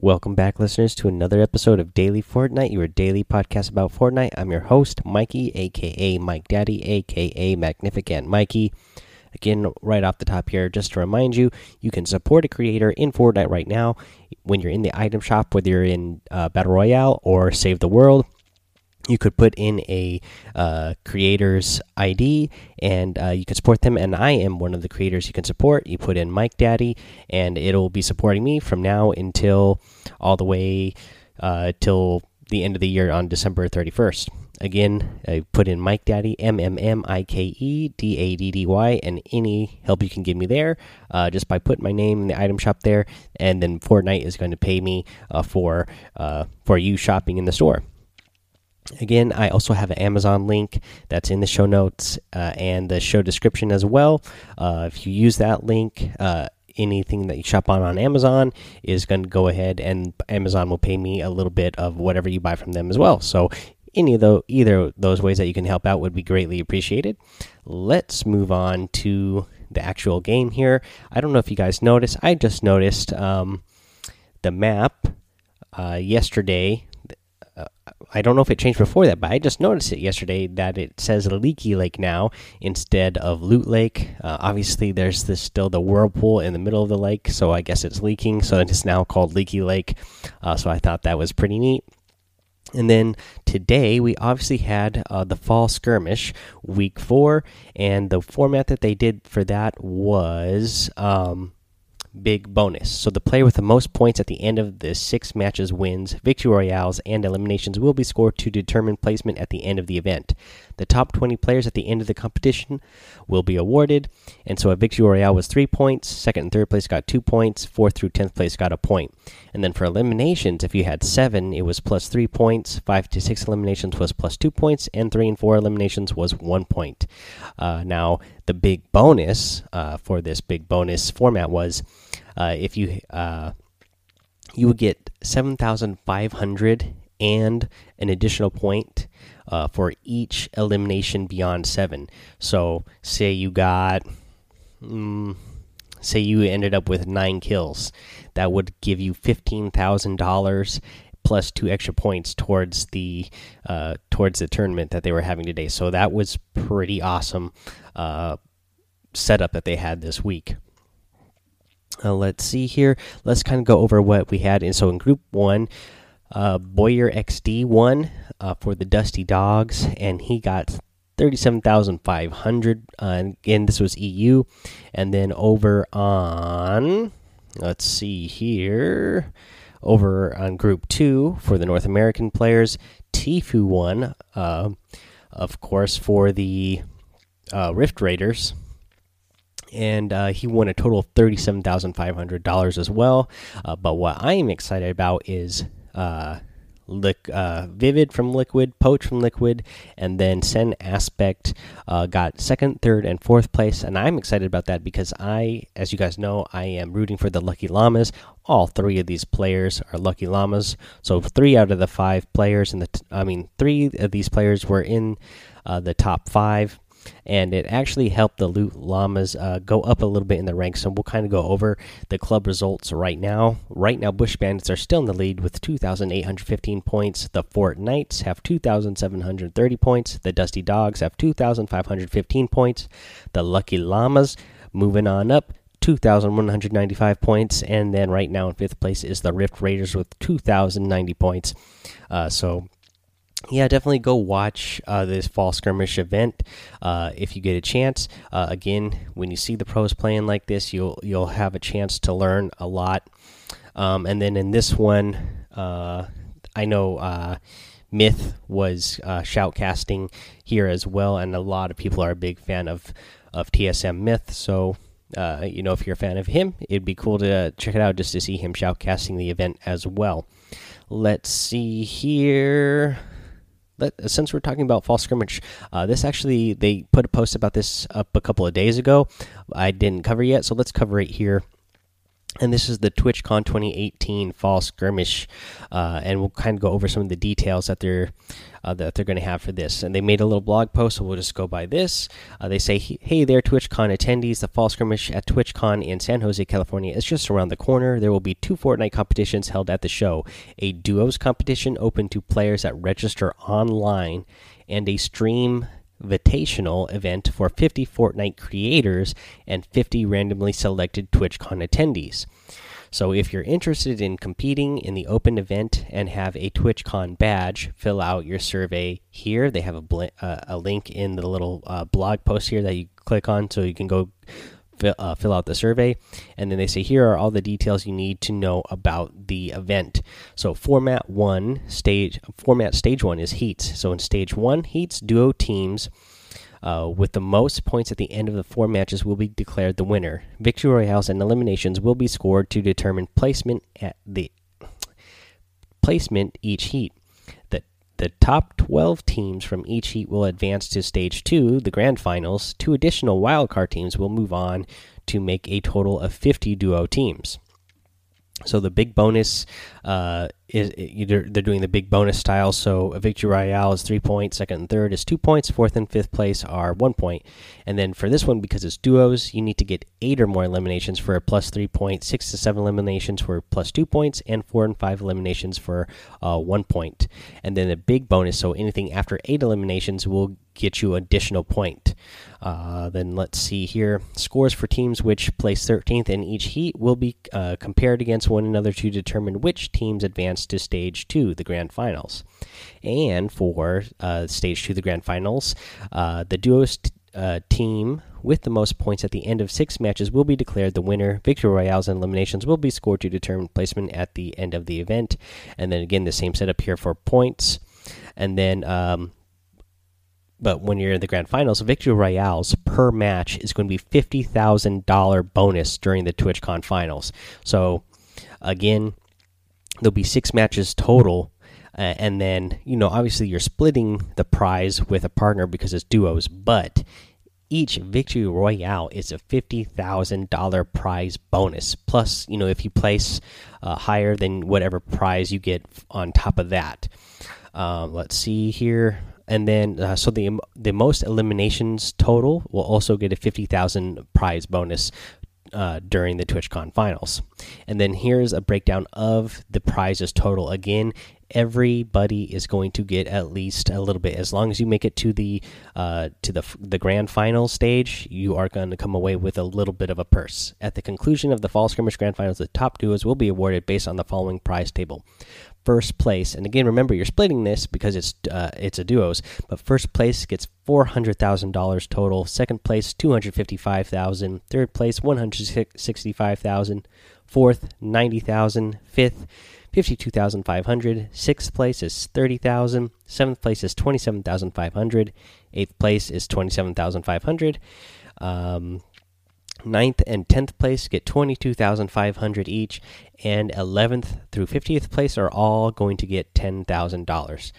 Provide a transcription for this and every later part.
Welcome back, listeners, to another episode of Daily Fortnite, your daily podcast about Fortnite. I'm your host, Mikey, aka Mike Daddy, aka Magnificent Mikey. Again, right off the top here, just to remind you, you can support a creator in Fortnite right now when you're in the item shop, whether you're in uh, Battle Royale or Save the World you could put in a uh, creator's ID and uh, you can support them. And I am one of the creators you can support. You put in Mike Daddy, and it'll be supporting me from now until all the way uh, till the end of the year on December 31st. Again, I put in Mike Daddy, M M M I K E D A D D Y, and any help you can give me there uh, just by putting my name in the item shop there. And then Fortnite is going to pay me uh, for uh, for you shopping in the store. Again, I also have an Amazon link that's in the show notes uh, and the show description as well. Uh, if you use that link, uh, anything that you shop on on Amazon is going to go ahead and Amazon will pay me a little bit of whatever you buy from them as well. So, any of the either those ways that you can help out would be greatly appreciated. Let's move on to the actual game here. I don't know if you guys noticed. I just noticed um, the map uh, yesterday I don't know if it changed before that, but I just noticed it yesterday that it says Leaky Lake now instead of Loot Lake. Uh, obviously, there's this still the whirlpool in the middle of the lake, so I guess it's leaking. So it's now called Leaky Lake. Uh, so I thought that was pretty neat. And then today we obviously had uh, the fall skirmish, week four, and the format that they did for that was. Um, big bonus. So the player with the most points at the end of the six matches wins. Victory royales and eliminations will be scored to determine placement at the end of the event. The top 20 players at the end of the competition will be awarded. And so a victory royale was three points. Second and third place got two points. Fourth through tenth place got a point. And then for eliminations, if you had seven, it was plus three points. Five to six eliminations was plus two points, and three and four eliminations was one point. Uh, now the big bonus uh, for this big bonus format was if you uh, you would get seven thousand five hundred and an additional point uh, for each elimination beyond seven. So, say you got, mm, say you ended up with nine kills, that would give you fifteen thousand dollars plus two extra points towards the uh, towards the tournament that they were having today. So that was pretty awesome uh, setup that they had this week. Uh, let's see here. Let's kind of go over what we had. And so in Group One, uh, Boyer XD won uh, for the Dusty Dogs, and he got thirty-seven thousand five hundred. Uh, again, this was EU, and then over on, let's see here, over on Group Two for the North American players, Tfue won, uh, of course, for the uh, Rift Raiders and uh, he won a total of thirty-seven thousand five hundred dollars as well. Uh, but what I am excited about is uh, uh, Vivid from Liquid, Poach from Liquid, and then Sen Aspect uh, got second, third, and fourth place. And I'm excited about that because I, as you guys know, I am rooting for the Lucky Llamas. All three of these players are Lucky Llamas. So three out of the five players in the, I mean, three of these players were in uh, the top five and it actually helped the Loot Llamas uh, go up a little bit in the ranks. So we'll kind of go over the club results right now. Right now, Bush Bandits are still in the lead with 2,815 points. The Fort Knights have 2,730 points. The Dusty Dogs have 2,515 points. The Lucky Llamas moving on up 2,195 points. And then right now in fifth place is the Rift Raiders with 2,090 points. Uh, so yeah, definitely go watch uh, this fall skirmish event uh, if you get a chance. Uh, again, when you see the pros playing like this, you'll you'll have a chance to learn a lot. Um, and then in this one, uh, I know uh, Myth was uh, shoutcasting here as well, and a lot of people are a big fan of of TSM Myth. So you know, if you're a fan of him, it'd be cool to check it out just to see him shoutcasting the event as well. Let's see here since we're talking about fall scrimmage, uh, this actually they put a post about this up a couple of days ago. I didn't cover yet, so let's cover it here. And this is the TwitchCon 2018 fall skirmish, uh, and we'll kind of go over some of the details that they're uh, that they're going to have for this. And they made a little blog post, so we'll just go by this. Uh, they say, "Hey there, TwitchCon attendees! The fall skirmish at TwitchCon in San Jose, California, is just around the corner. There will be two Fortnite competitions held at the show: a duos competition open to players that register online, and a stream." Invitational event for 50 Fortnite creators and 50 randomly selected TwitchCon attendees. So, if you're interested in competing in the open event and have a TwitchCon badge, fill out your survey here. They have a, uh, a link in the little uh, blog post here that you click on so you can go fill, uh, fill out the survey. And then they say, here are all the details you need to know about the event. So, format one, stage, format stage one is heats. So, in stage one, heats, duo teams. Uh, with the most points at the end of the four matches will be declared the winner. Victory royales and eliminations will be scored to determine placement at the placement each heat. The top 12 teams from each heat will advance to stage 2, the grand finals. Two additional wildcard teams will move on to make a total of 50 duo teams. So the big bonus uh, is either they're doing the big bonus style. So a victory royale is three points, second and third is two points, fourth and fifth place are one point. And then for this one, because it's duos, you need to get eight or more eliminations for a plus three point, six to seven eliminations for plus two points, and four and five eliminations for uh, one point. And then a big bonus, so anything after eight eliminations will get you additional point. Uh, then let's see here. Scores for teams which place 13th in each heat will be uh, compared against one another to determine which teams advance to stage two, the grand finals. And for uh, stage two, the grand finals, uh, the duos uh, team with the most points at the end of six matches will be declared the winner. Victory royales and eliminations will be scored to determine placement at the end of the event. And then again, the same setup here for points. And then um, but when you're in the grand finals, victory royales per match is going to be fifty thousand dollar bonus during the TwitchCon finals. So again, there'll be six matches total, uh, and then you know obviously you're splitting the prize with a partner because it's duos, but each victory royale is a fifty thousand dollar prize bonus. Plus, you know if you place uh, higher than whatever prize you get on top of that. Uh, let's see here and then uh, so the the most eliminations total will also get a 50,000 prize bonus uh, during the TwitchCon finals. And then here's a breakdown of the prizes total. Again, everybody is going to get at least a little bit. As long as you make it to the uh, to the the grand final stage, you are going to come away with a little bit of a purse. At the conclusion of the fall skirmish grand finals, the top duos will be awarded based on the following prize table first place. And again, remember you're splitting this because it's uh, it's a duos. But first place gets four hundred thousand dollars total. Second place two hundred fifty five thousand. Third place one hundred sixty five thousand. Fourth ninety thousand. Fifth fifty two thousand five hundred. Sixth place is thirty thousand. Seventh place is twenty seven thousand five hundred. Eighth place is twenty seven thousand five hundred. Um, Ninth and tenth place get twenty two thousand five hundred each, and eleventh through fiftieth place are all going to get ten thousand uh, dollars.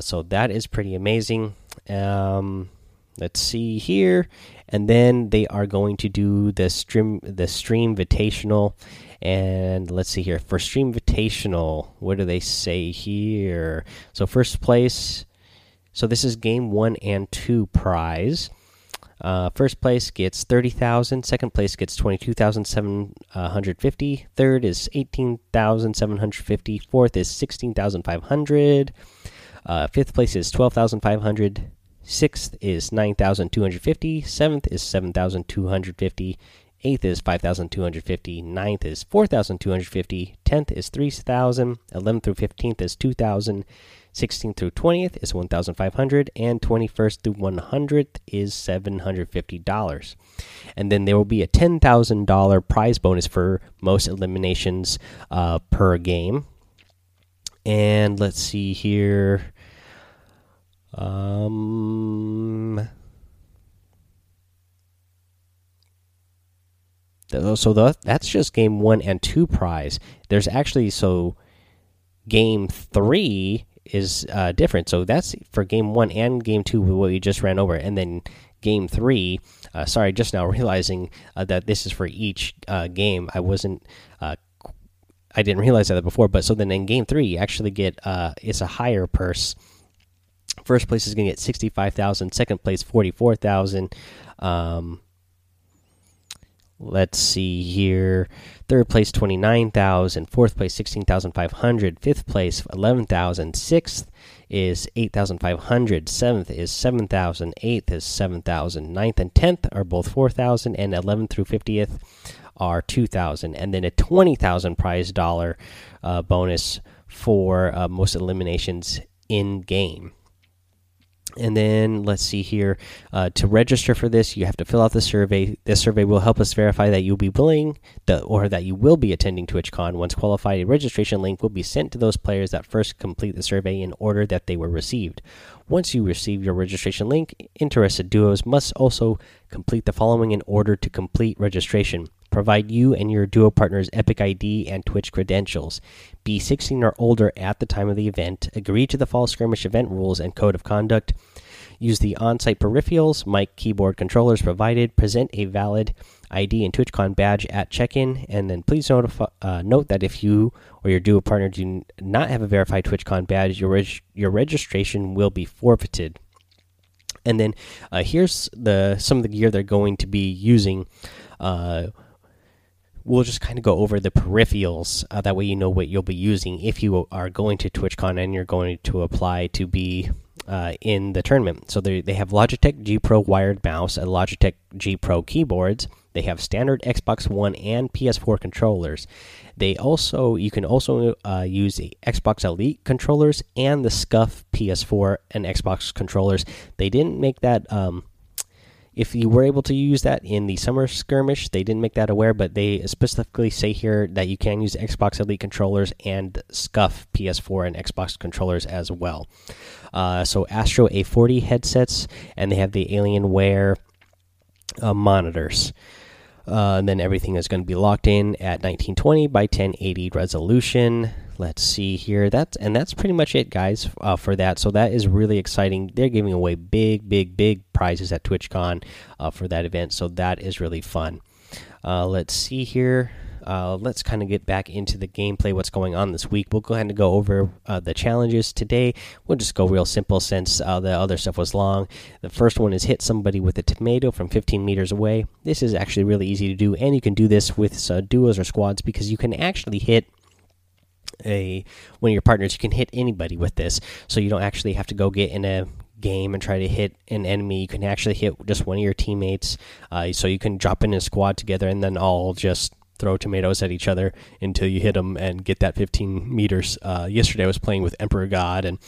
So that is pretty amazing. Um, let's see here, and then they are going to do the stream the stream invitational, and let's see here for stream invitational. What do they say here? So first place. So this is game one and two prize. Uh, first place gets 30,000. Second place gets 22,750. Third is 18,750. Fourth is 16,500. Uh, fifth place is 12,500. Sixth is 9,250. Seventh is 7,250. Eighth is 5,250. Ninth is 4,250. Tenth is 3,000. Eleventh through 15th is 2,000. 16th through 20th is 1500 and 21st through 100th is $750 and then there will be a $10000 prize bonus for most eliminations uh, per game. And let's see here. Um so the, that's just game one and two prize. There's actually so game three is uh, different. So that's for game one and game two what we just ran over, and then game three. Uh, sorry, just now realizing uh, that this is for each uh, game. I wasn't. Uh, I didn't realize that before, but so then in game three, you actually get uh, it's a higher purse. First place is going to get sixty five thousand. Second place forty four thousand. Um, let's see here. Third place twenty nine thousand. Fourth place sixteen thousand five hundred. Fifth place eleven thousand. Sixth is 8,500. Seventh is 7,000. Eighth is 7,000. Ninth and tenth are both 4,000. And 11th through 50th are 2,000. And then a 20,000 prize dollar uh, bonus for uh, most eliminations in game. And then let's see here. Uh, to register for this, you have to fill out the survey. This survey will help us verify that you'll be willing or that you will be attending TwitchCon. Once qualified, a registration link will be sent to those players that first complete the survey in order that they were received. Once you receive your registration link, interested duos must also complete the following in order to complete registration. Provide you and your duo partners Epic ID and Twitch credentials. Be 16 or older at the time of the event. Agree to the fall skirmish event rules and code of conduct. Use the on site peripherals, mic, keyboard, controllers provided. Present a valid ID and TwitchCon badge at check in. And then please notify, uh, note that if you or your duo partner do not have a verified TwitchCon badge, your, reg your registration will be forfeited. And then uh, here's the some of the gear they're going to be using. Uh, we'll just kind of go over the peripherals. Uh, that way, you know what you'll be using if you are going to TwitchCon and you're going to apply to be uh, in the tournament. So they they have Logitech G Pro wired mouse and Logitech G Pro keyboards. They have standard Xbox One and PS4 controllers. They also you can also uh, use the Xbox Elite controllers and the SCUF PS4 and Xbox controllers. They didn't make that. Um, if you were able to use that in the summer skirmish, they didn't make that aware, but they specifically say here that you can use Xbox Elite controllers and SCUF PS4 and Xbox controllers as well. Uh, so Astro A40 headsets, and they have the Alienware uh, monitors. Uh, and then everything is going to be locked in at 1920 by 1080 resolution. Let's see here. That's and that's pretty much it, guys, uh, for that. So that is really exciting. They're giving away big, big, big prizes at TwitchCon uh, for that event. So that is really fun. Uh, let's see here. Uh, let's kind of get back into the gameplay. What's going on this week? We'll go ahead and go over uh, the challenges today. We'll just go real simple since uh, the other stuff was long. The first one is hit somebody with a tomato from 15 meters away. This is actually really easy to do, and you can do this with uh, duos or squads because you can actually hit a one of your partners. You can hit anybody with this, so you don't actually have to go get in a game and try to hit an enemy. You can actually hit just one of your teammates. Uh, so you can drop in a squad together and then all just throw tomatoes at each other until you hit them and get that 15 meters. Uh, yesterday I was playing with Emperor God and.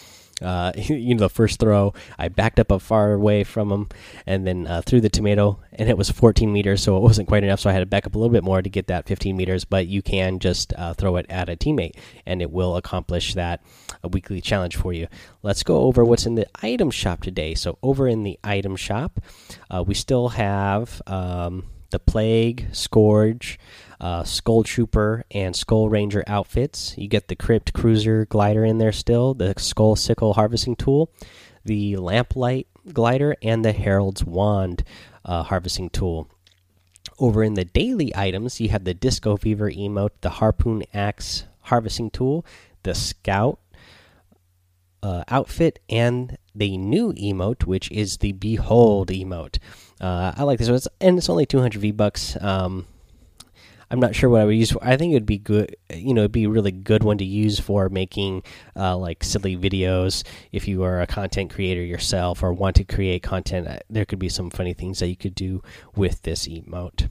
Uh, you know, the first throw, I backed up a far away from him and then uh, threw the tomato, and it was 14 meters, so it wasn't quite enough. So I had to back up a little bit more to get that 15 meters. But you can just uh, throw it at a teammate, and it will accomplish that weekly challenge for you. Let's go over what's in the item shop today. So over in the item shop, uh, we still have um, the Plague, Scourge uh, Skull Trooper and Skull Ranger outfits. You get the Crypt Cruiser glider in there still, the Skull Sickle harvesting tool, the Lamplight glider, and the Herald's Wand uh, harvesting tool. Over in the daily items, you have the Disco Fever emote, the Harpoon Axe harvesting tool, the Scout uh, outfit, and the new emote, which is the Behold emote. Uh, I like this one, it's, and it's only 200 V bucks. Um, I'm not sure what I would use for. I think it would be good. You know, it'd be a really good one to use for making uh, like silly videos. If you are a content creator yourself or want to create content, uh, there could be some funny things that you could do with this emote.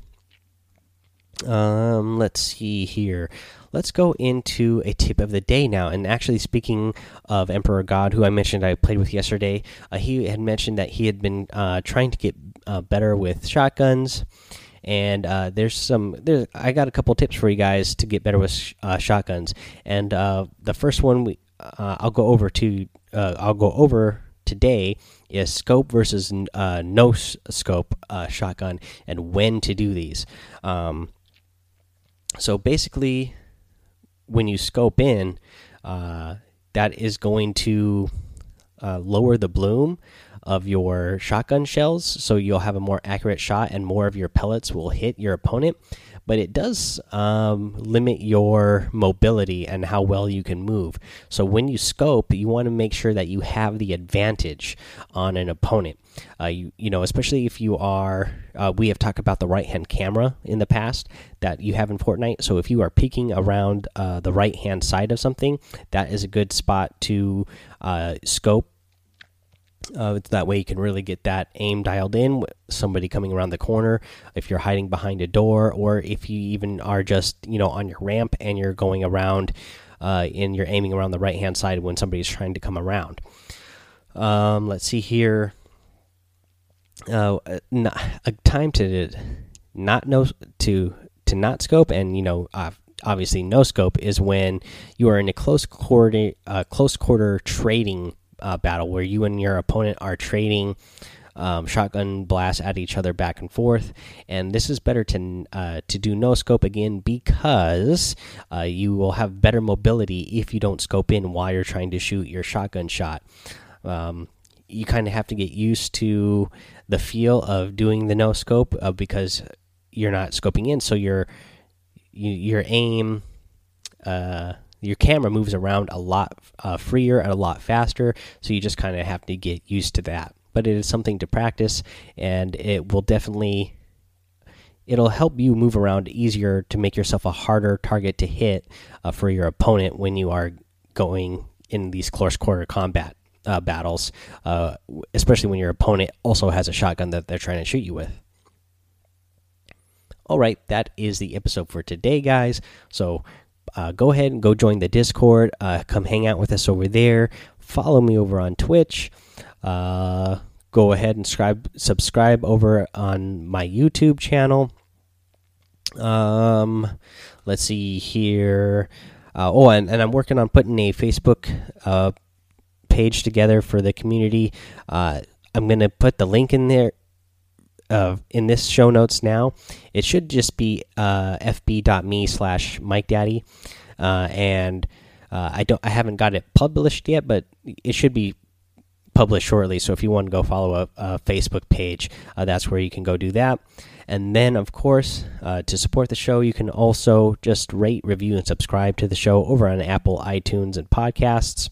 Um, let's see here. Let's go into a tip of the day now. And actually, speaking of Emperor God, who I mentioned I played with yesterday, uh, he had mentioned that he had been uh, trying to get uh, better with shotguns and uh, there's some there's I got a couple tips for you guys to get better with sh uh, shotguns. And uh, the first one we uh, I'll go over to uh, I'll go over today is scope versus uh, no scope shotgun and when to do these. Um, so basically, when you scope in, that is going to lower the bloom of your shotgun shells, so you'll have a more accurate shot and more of your pellets will hit your opponent. But it does um, limit your mobility and how well you can move. So when you scope, you want to make sure that you have the advantage on an opponent. Uh, you you know, especially if you are, uh, we have talked about the right hand camera in the past that you have in Fortnite. So if you are peeking around uh, the right hand side of something, that is a good spot to uh, scope. Uh, that way you can really get that aim dialed in. With somebody coming around the corner, if you're hiding behind a door, or if you even are just you know on your ramp and you're going around uh, and you're aiming around the right hand side when somebody's trying to come around. Um, let's see here uh, not, a time to not know to to not scope and you know uh, obviously no scope is when you are in a close quarter uh, close quarter trading uh, battle where you and your opponent are trading um, shotgun blasts at each other back and forth. And this is better to uh, to do no scope again because uh, you will have better mobility if you don't scope in while you're trying to shoot your shotgun shot. Um, you kind of have to get used to the feel of doing the no scope uh, because you're not scoping in, so your your aim, uh, your camera moves around a lot uh, freer and a lot faster. So you just kind of have to get used to that. But it is something to practice, and it will definitely it'll help you move around easier to make yourself a harder target to hit uh, for your opponent when you are going in these close quarter combat uh, battles, uh, especially when your opponent also has a shotgun that they're trying to shoot you with. All right, that is the episode for today, guys. So uh, go ahead and go join the Discord. Uh, come hang out with us over there. Follow me over on Twitch. Uh, go ahead and subscribe subscribe over on my YouTube channel. Um, let's see here. Uh, oh, and, and I'm working on putting a Facebook uh, page together for the community. Uh, I'm going to put the link in there uh, in this show notes now. It should just be uh, fb.me slash Mike Daddy, uh, and uh, I don't I haven't got it published yet, but it should be published shortly. So if you want to go follow a, a Facebook page, uh, that's where you can go do that. And then, of course, uh, to support the show, you can also just rate, review, and subscribe to the show over on Apple, iTunes, and podcasts.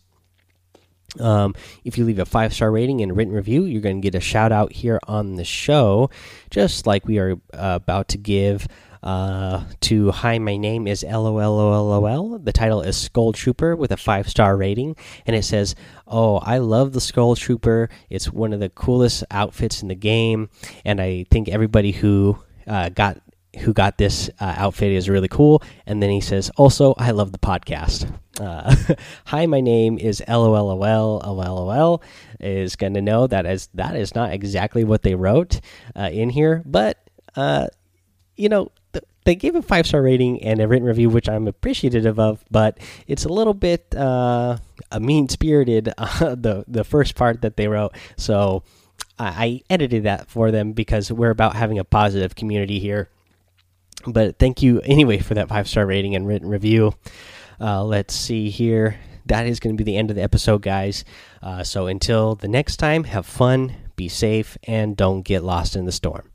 Um, if you leave a five star rating and written review, you're going to get a shout out here on the show, just like we are uh, about to give uh, to Hi, my name is LOLOLOL. The title is Skull Trooper with a five star rating, and it says, Oh, I love the Skull Trooper. It's one of the coolest outfits in the game, and I think everybody who uh, got who got this uh, outfit is really cool. And then he says, also, I love the podcast. Uh, Hi, my name is LOLOL. LOLOL is going to know that as that is not exactly what they wrote uh, in here, but uh, you know. Th they gave a five star rating and a written review, which I'm appreciative of, but it's a little bit uh, mean spirited. the the first part that they wrote, so I edited that for them because we're about having a positive community here but thank you anyway for that five star rating and written review. Uh, let's see here. That is going to be the end of the episode, guys. Uh, so until the next time, have fun, be safe, and don't get lost in the storm.